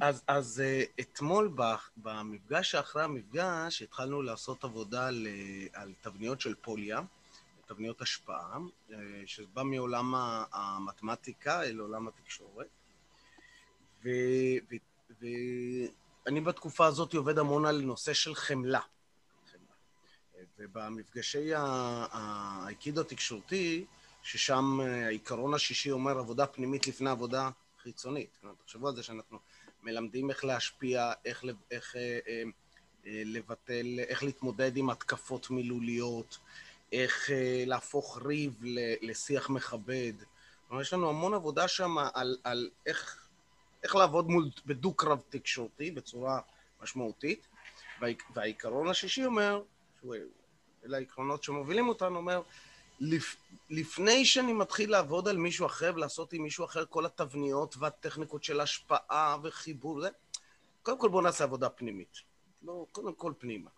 אז, אז אה, אתמול במפגש שאחרי המפגש התחלנו לעשות עבודה על, על תבניות של פוליה, תבניות השפעה, שזה בא מעולם המתמטיקה אל עולם התקשורת. ו, ו, ואני בתקופה הזאת עובד המון על נושא של חמלה. ובמפגשי האייקידו התקשורתי, ששם העיקרון השישי אומר עבודה פנימית לפני עבודה חיצונית. תחשבו על זה שאנחנו מלמדים איך להשפיע, איך, איך אה, אה, אה, לבטל, איך להתמודד עם התקפות מילוליות, איך אה, להפוך ריב לשיח מכבד. כלומר, יש לנו המון עבודה שם על, על איך, איך לעבוד מול, בדו-קרב תקשורתי בצורה משמעותית. והעיקרון השישי אומר, שהוא אלה העקרונות שמובילים אותנו, אומר, לפ, לפני שאני מתחיל לעבוד על מישהו אחר ולעשות עם מישהו אחר כל התבניות והטכניקות של השפעה וחיבור, זה, קודם כל בואו נעשה עבודה פנימית. לא, קודם כל פנימה.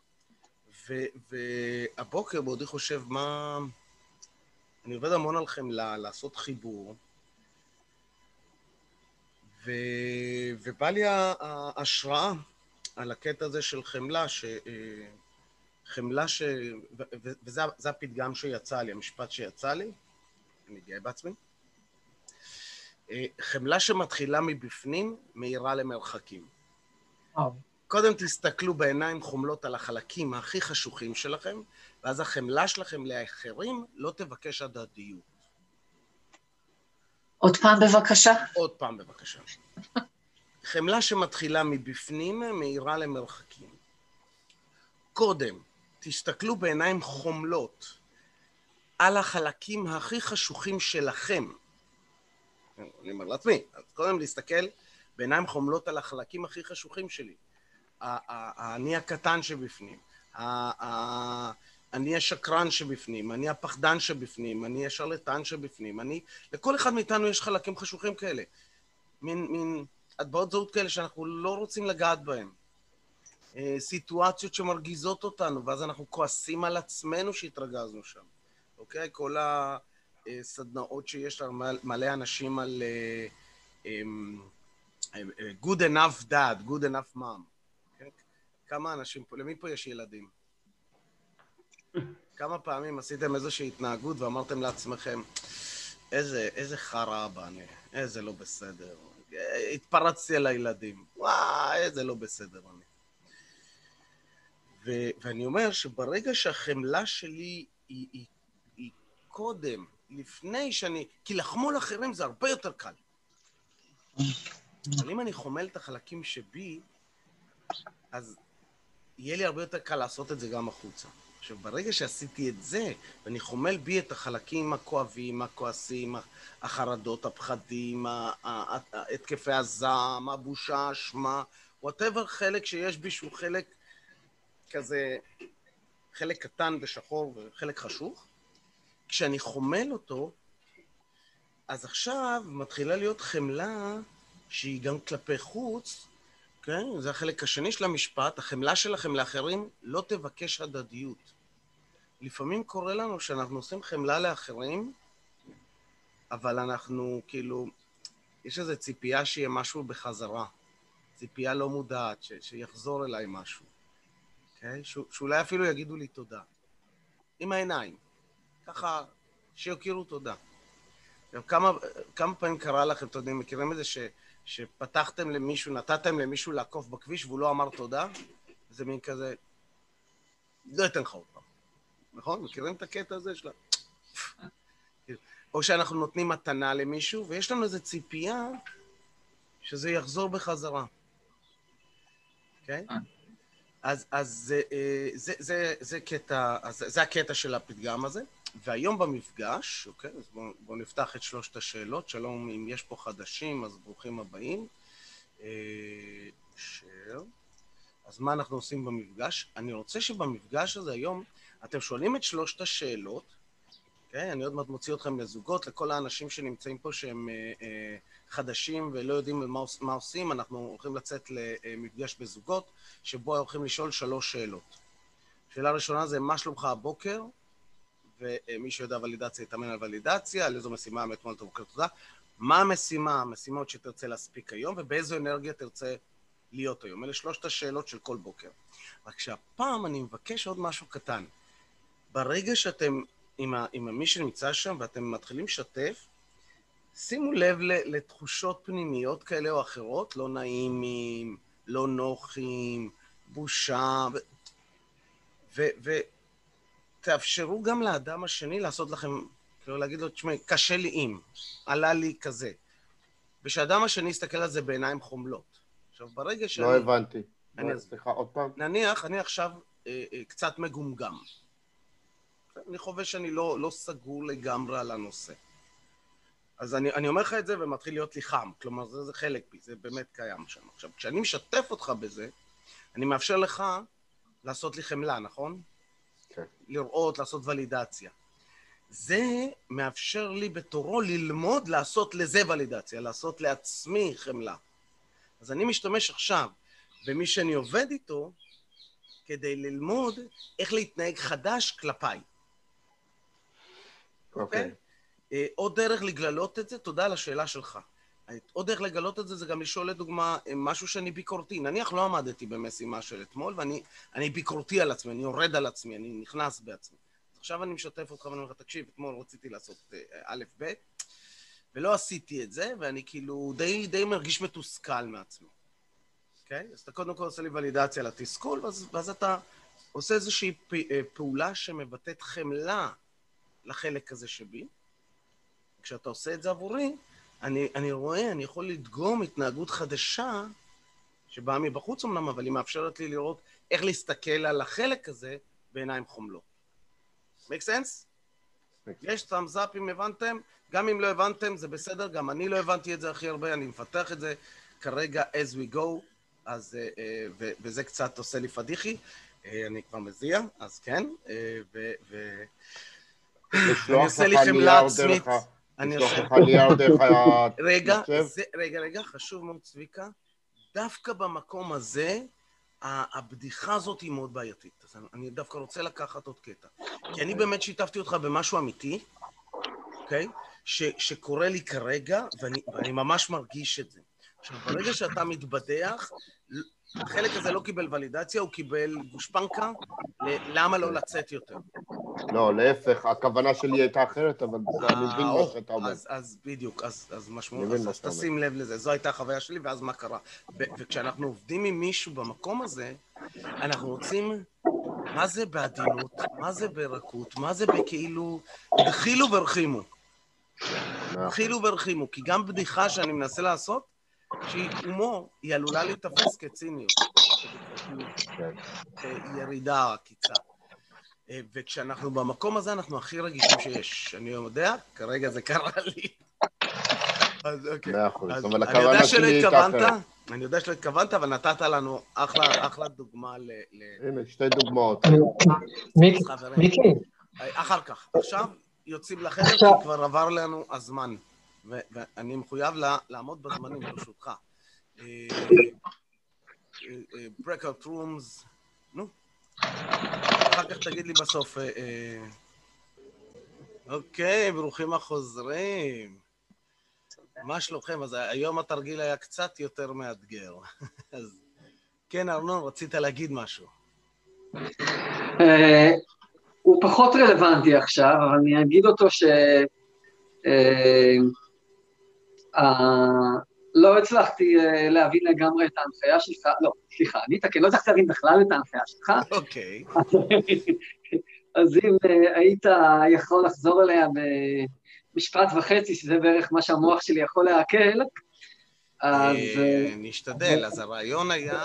ו, והבוקר בעודי חושב מה... אני עובד המון על חמלה, לעשות חיבור, ו, ובא לי ההשראה על הקטע הזה של חמלה, ש... חמלה ש... וזה הפתגם שיצא לי, המשפט שיצא לי, אני גאה בעצמי. אה, חמלה שמתחילה מבפנים, מאירה למרחקים. קודם תסתכלו בעיניים חומלות על החלקים הכי חשוכים שלכם, ואז החמלה שלכם לאחרים לא תבקש הדדיות. עוד פעם בבקשה. עוד פעם בבקשה. חמלה שמתחילה מבפנים, מאירה למרחקים. קודם תסתכלו בעיניים חומלות על החלקים הכי חשוכים שלכם. אני אומר לעצמי, אז קודם להסתכל בעיניים חומלות על החלקים הכי חשוכים שלי. האני הקטן שבפנים, אני השקרן שבפנים, אני הפחדן שבפנים, אני השרלטן שבפנים, אני... לכל אחד מאיתנו יש חלקים חשוכים כאלה. מין, מין הטבעות זהות כאלה שאנחנו לא רוצים לגעת בהם. אה, סיטואציות שמרגיזות אותנו, ואז אנחנו כועסים על עצמנו שהתרגזנו שם, אוקיי? כל הסדנאות שיש לנו, מלא אנשים על uh, um, good enough dad, good enough mom. כן? כמה אנשים פה, למי פה יש ילדים? כמה פעמים עשיתם איזושהי התנהגות ואמרתם לעצמכם, איזה, איזה חרא אבא אני, איזה לא בסדר. התפרצתי על הילדים, וואי, איזה לא בסדר אני. ו- ואני אומר שברגע שהחמלה שלי היא, היא, היא קודם, לפני שאני... כי לחמול אחרים זה הרבה יותר קל. אבל אם אני חומל את החלקים שבי, אז יהיה לי הרבה יותר קל לעשות את זה גם החוצה. עכשיו, ברגע שעשיתי את זה, ואני חומל בי את החלקים הכואבים, הכועסים, החרדות, הפחדים, התקפי הזעם, הבושה, האשמה, וואטאבר חלק שיש בי שהוא חלק כזה חלק קטן ושחור וחלק חשוך, כשאני חומל אותו, אז עכשיו מתחילה להיות חמלה שהיא גם כלפי חוץ, כן? זה החלק השני של המשפט, החמלה שלכם לאחרים לא תבקש הדדיות. לפעמים קורה לנו שאנחנו עושים חמלה לאחרים, אבל אנחנו כאילו, יש איזו ציפייה שיהיה משהו בחזרה, ציפייה לא מודעת, ש- שיחזור אליי משהו. אוקיי? ש... שאולי אפילו יגידו לי תודה. עם העיניים. ככה, שיכירו תודה. עכשיו, כמה, כמה פעמים קרה לכם, אתם יודעים, מכירים את זה ש, שפתחתם למישהו, נתתם למישהו לעקוף בכביש והוא לא אמר תודה? זה מין כזה, לא אתן לך עוד פעם. נכון? מכירים את הקטע הזה של ה... או שאנחנו נותנים מתנה למישהו, ויש לנו איזו ציפייה שזה יחזור בחזרה. אוקיי? Okay? אז, אז זה, אה, זה, זה, זה, קטע, אז זה הקטע של הפתגם הזה. והיום במפגש, אוקיי, אז בואו בוא נפתח את שלושת השאלות. שלום, אם יש פה חדשים, אז ברוכים הבאים. אה, שר. אז מה אנחנו עושים במפגש? אני רוצה שבמפגש הזה היום, אתם שואלים את שלושת השאלות, אוקיי? אני עוד מעט מוציא אתכם לזוגות, לכל האנשים שנמצאים פה שהם אה, אה, חדשים ולא יודעים מה, מה עושים, אנחנו הולכים לצאת למפגש בזוגות, שבו הולכים לשאול שלוש שאלות. שאלה ראשונה זה, מה שלומך הבוקר? ומי שיודע ולידציה יתאמן על ולידציה, על איזו משימה מאתמול את הבוקר תודה. מה המשימה, המשימות שתרצה להספיק היום, ובאיזו אנרגיה תרצה להיות היום. אלה שלושת השאלות של כל בוקר. רק שהפעם אני מבקש עוד משהו קטן. ברגע שאתם עם, ה, עם מי שנמצא שם ואתם מתחילים לשתף, שימו לב לתחושות פנימיות כאלה או אחרות, לא נעימים, לא נוחים, בושה, ותאפשרו גם לאדם השני לעשות לכם, כאילו להגיד לו, תשמע, קשה לי אם, עלה לי כזה. ושאדם השני יסתכל על זה בעיניים חומלות. עכשיו, ברגע שאני... לא הבנתי. אני לא, סליחה, עוד פעם. נניח, אני עכשיו אה, אה, קצת מגומגם. אני חווה שאני לא, לא סגור לגמרי על הנושא. אז אני, אני אומר לך את זה ומתחיל להיות לי חם, כלומר זה, זה חלק בי, זה באמת קיים שם. עכשיו, כשאני משתף אותך בזה, אני מאפשר לך לעשות לי חמלה, נכון? כן. לראות, לעשות ולידציה. זה מאפשר לי בתורו ללמוד לעשות לזה ולידציה, לעשות לעצמי חמלה. אז אני משתמש עכשיו במי שאני עובד איתו כדי ללמוד איך להתנהג חדש כלפיי. אוקיי. Okay? אה, עוד דרך לגלות את זה, תודה על השאלה שלך. עוד דרך לגלות את זה, זה גם לשאול לדוגמה משהו שאני ביקורתי. נניח לא עמדתי במשימה של אתמול, ואני ביקורתי על עצמי, אני יורד על עצמי, אני נכנס בעצמי. עכשיו אני משתף אותך ואני אומר לך, תקשיב, אתמול רציתי לעשות אה, א', ב', ולא עשיתי את זה, ואני כאילו די, די מרגיש מתוסכל מעצמי. אוקיי? Okay? אז אתה קודם כל עושה לי ולידציה לתסכול, ואז, ואז אתה עושה איזושהי אה, פעולה שמבטאת חמלה לחלק הזה שבי. כשאתה עושה את זה עבורי, אני, אני רואה, אני יכול לדגום התנהגות חדשה, שבאה מבחוץ אמנם, אבל היא מאפשרת לי לראות איך להסתכל על החלק הזה בעיניים חומלות. make sense? יש thumbs up אם הבנתם, גם אם לא הבנתם זה בסדר, גם אני לא הבנתי את זה הכי הרבה, אני מפתח את זה כרגע as we go, אז, uh, ו, וזה קצת עושה לי פדיחי, uh, אני כבר מזיע, אז כן, ו... ו... אני עושה לי חמלה עצמית. אני עושה... לך נייר דרך רגע, רגע, רגע, חשוב מאוד, צביקה. דווקא במקום הזה, הבדיחה הזאת היא מאוד בעייתית. אז אני דווקא רוצה לקחת עוד קטע. כי אני באמת שיתפתי אותך במשהו אמיתי, אוקיי? שקורה לי כרגע, ואני, ואני ממש מרגיש את זה. עכשיו, ברגע שאתה מתבדח, החלק הזה לא קיבל ולידציה, הוא קיבל גושפנקה, למה לא לצאת יותר. לא, להפך, הכוונה שלי הייתה אחרת, אבל אני מבין מה שאתה אומר. אז בדיוק, אז משמעות, אז תשים לב לזה. זו הייתה החוויה שלי, ואז מה קרה? וכשאנחנו עובדים עם מישהו במקום הזה, אנחנו רוצים, מה זה בעדינות, מה זה ברכות, מה זה בכאילו, דחילו ורחימו. דחילו ורחימו, כי גם בדיחה שאני מנסה לעשות, שהיא הומור, היא עלולה להיתפס כציניות. כן. ירידה, עקיצה. אה, וכשאנחנו במקום הזה, אנחנו הכי רגישים שיש. אני יודע, כרגע זה קרה לי. אז אוקיי. מאה אחוז, אבל הכוונה שלי הייתה אחרת. אני יודע שלא התכוונת, אבל נתת לנו אחלה, אחלה דוגמה ל... הנה, שתי דוגמאות. מיקי. אחר כך. עכשיו יוצאים לחדר, כי כבר עבר לנו הזמן. ואני מחויב לעמוד בזמנים, ברשותך. אה, אה, breakout rooms, נו. אחר כך תגיד לי בסוף. אה, אוקיי, ברוכים החוזרים. מה שלומכם? אז היום התרגיל היה קצת יותר מאתגר. אז כן, ארנון, רצית להגיד משהו. הוא פחות רלוונטי עכשיו, אבל אני אגיד אותו ש... לא הצלחתי אה, להבין לגמרי את ההנחיה שלך, לא, סליחה, אני אתקן, לא הצלחתי להבין בכלל את ההנחיה שלך. אוקיי. אז אם אה, היית יכול לחזור אליה במשפט וחצי, שזה בערך מה שהמוח שלי יכול לעכל, אז... אה, נשתדל, אז הרעיון היה...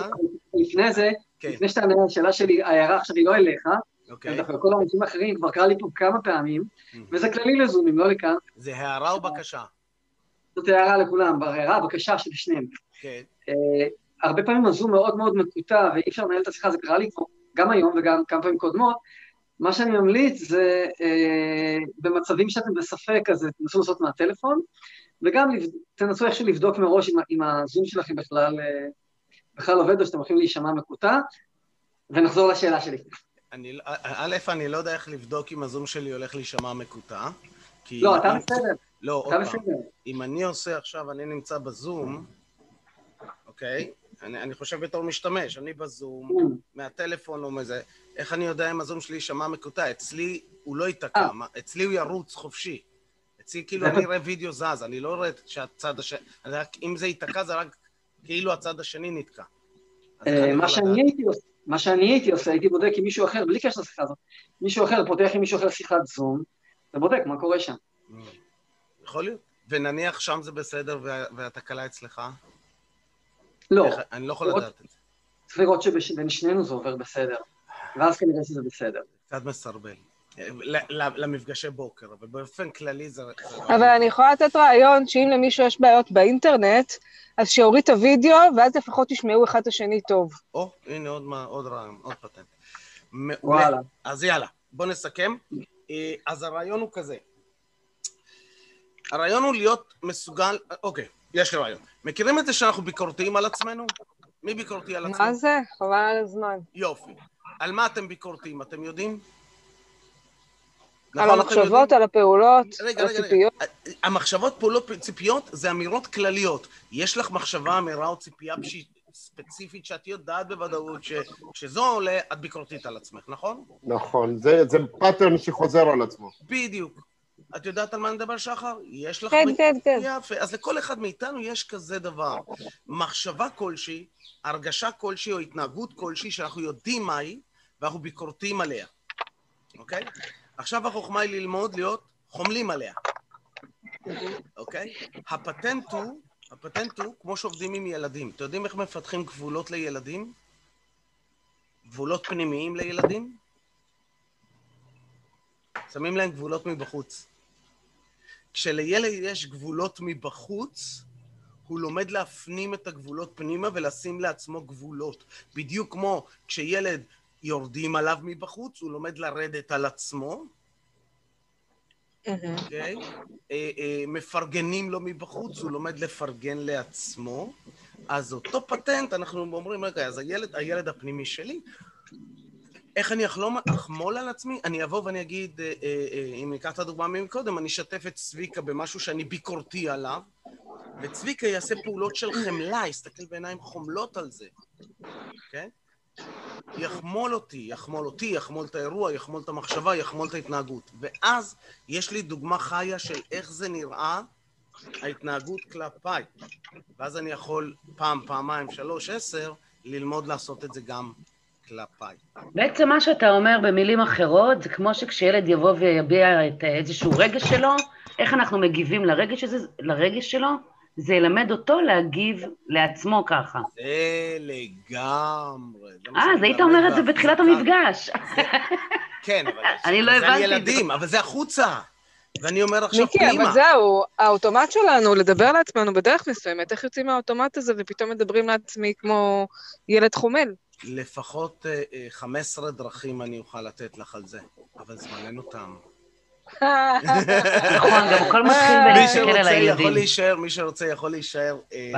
לפני זה, כן. לפני שאתה עונה לשאלה שלי, ההערה עכשיו היא לא אליך, אוקיי. דווקא כל האנשים האחרים, כבר קרה לי פה כמה פעמים, וזה כללי לזומים, לא לכאן. זה הערה או בקשה? זאת הערה לכולם, הערה, בקשה של שניהם. כן. Uh, הרבה פעמים הזום מאוד מאוד מקוטע, ואי אפשר לנהל את השיחה, זה קרה לי כבר גם היום וגם כמה פעמים קודמות. מה שאני ממליץ זה uh, במצבים שאתם בספק, אז תנסו לעשות מהטלפון, וגם תנסו איכשהו לבדוק מראש אם, אם הזום שלכם בכלל, uh, בכלל עובד או שאתם הולכים להישמע מקוטע, ונחזור לשאלה שלי. אני, א', אני לא יודע איך לבדוק אם הזום שלי הולך להישמע מקוטע, כי... לא, אתה בסדר. לא, עוד פעם. אם אני עושה עכשיו, אני נמצא בזום, אוקיי? אני, אני חושב בתור משתמש, אני בזום, mm. מהטלפון או מזה, איך אני יודע אם הזום שלי יישמע מקוטע? אצלי הוא לא ייתקע, אה. אצלי הוא ירוץ חופשי. אצלי כאילו אני רואה וידאו זז, אני לא רואה שהצד השני, אם זה ייתקע זה רק כאילו הצד השני נתקע. אה, מה שאני הייתי עושה, מה שאני הייתי עושה, הייתי בודק עם מישהו אחר, בלי קשר לשיחה הזאת, מישהו אחר פותח עם מישהו אחר שיחת זום, ובודק מה קורה שם. יכול להיות. ונניח שם זה בסדר והתקלה אצלך? לא. אני לא יכול לדעת את זה. צריך לראות שבין שנינו זה עובר בסדר, ואז כנראה שזה בסדר. קצת מסרבל. למפגשי בוקר, אבל באופן כללי זה... אבל אני יכולה לתת רעיון שאם למישהו יש בעיות באינטרנט, אז שיוריד את הוידאו, ואז לפחות ישמעו אחד את השני טוב. או, הנה עוד רעיון, עוד פטנט. וואלה. אז יאללה, בוא נסכם. אה, אז הרעיון הוא כזה. הרעיון הוא להיות מסוגל... אוקיי, יש לי רעיון. מכירים את זה שאנחנו ביקורתיים על עצמנו? מי ביקורתי על עצמו? מה זה? חבל על הזמן. יופי. על מה אתם ביקורתיים, אתם יודעים? על נכון, המחשבות, על הפעולות, רגע, על רגע, הציפיות. רגע. המחשבות, פעולות, ציפיות זה אמירות כלליות. יש לך מחשבה, אמירה או ציפייה ספציפית שאת יודעת בוודאות ש, שזו עולה, את ביקורתית על עצמך, נכון? נכון, זה, זה pattern שחוזר על עצמו. בדיוק. את יודעת על מה נדבר, שחר? יש לך... כן. כן, כן. יפה. אז לכל אחד מאיתנו יש כזה דבר. מחשבה כלשהי, הרגשה כלשהי או התנהגות כלשהי שאנחנו יודעים מהי, ואנחנו ביקורתיים עליה, אוקיי? עכשיו החוכמה היא ללמוד להיות חומלים עליה, אוקיי? הפטנט הוא, הפטנט הוא כמו שעובדים עם ילדים. אתם יודעים איך מפתחים גבולות לילדים? גבולות פנימיים לילדים? שמים להם גבולות מבחוץ. כשלילד יש גבולות מבחוץ, הוא לומד להפנים את הגבולות פנימה ולשים לעצמו גבולות. בדיוק כמו כשילד יורדים עליו מבחוץ, הוא לומד לרדת על עצמו, אוקיי? אה, אה, מפרגנים לו מבחוץ, הוא לומד לפרגן לעצמו. אז אותו פטנט, אנחנו אומרים, רגע, אז הילד, הילד הפנימי שלי, איך אני אחלום, אחמול על עצמי? אני אבוא ואני אגיד, אה, אם ניקח את הדוגמה מקודם, אני אשתף את צביקה במשהו שאני ביקורתי עליו, וצביקה יעשה פעולות של חמלה, יסתכל בעיניים חומלות על זה, כן? יחמול אותי, יחמול אותי, יחמול את האירוע, יחמול את המחשבה, יחמול את ההתנהגות. ואז יש לי דוגמה חיה של איך זה נראה ההתנהגות כלפיי. ואז אני יכול פעם, פעמיים, שלוש, עשר, ללמוד לעשות את זה גם כלפיי. בעצם מה שאתה אומר במילים אחרות, זה כמו שכשילד יבוא ויביע את איזשהו רגש שלו, איך אנחנו מגיבים לרגש, הזה, לרגש שלו, זה ילמד אותו להגיב לעצמו ככה. זה לגמרי. אה, אז היית אומר את זה בתחילת המפגש. כן, אבל אני לא הבנתי. זה ילדים, אבל זה החוצה. ואני אומר עכשיו פנימה. מיקי, אבל זהו, האוטומט שלנו לדבר לעצמנו בדרך מסוימת, איך יוצאים מהאוטומט הזה ופתאום מדברים לעצמי כמו ילד חומל? לפחות 15 אה, אה, דרכים אני אוכל לתת לך על זה, אבל זמננו תם. נכון, גם הכל מתחיל בלהסתכל על הילדים. מי שרוצה יכול להישאר אה,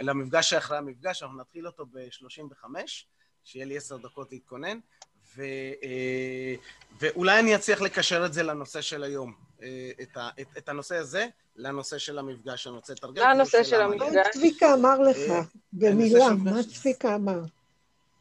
למפגש שאחרי המפגש, אנחנו נתחיל אותו ב-35, שיהיה לי עשר דקות להתכונן, ו, אה, ואולי אני אצליח לקשר את זה לנושא של היום, אה, את, את הנושא הזה לנושא של המפגש, אני רוצה לתרגם. מה הנושא של המפגש? מה צביקה אמר לך, במילה, מה צביקה אמר?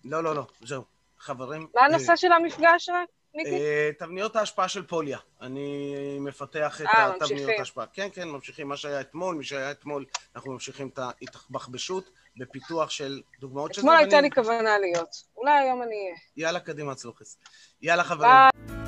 לא, לא, לא, זהו. חברים... מה הנושא של המפגש רק? אה, תבניות ההשפעה של פוליה. אני מפתח את אה, התבניות ההשפעה. כן, כן, ממשיכים. מה שהיה אתמול, מי שהיה אתמול, אנחנו ממשיכים את ההתבחבשות בפיתוח של דוגמאות של. אתמול הייתה לי כוונה להיות. אולי היום אני אהיה. יאללה, קדימה, צלוחס. יאללה, חברים.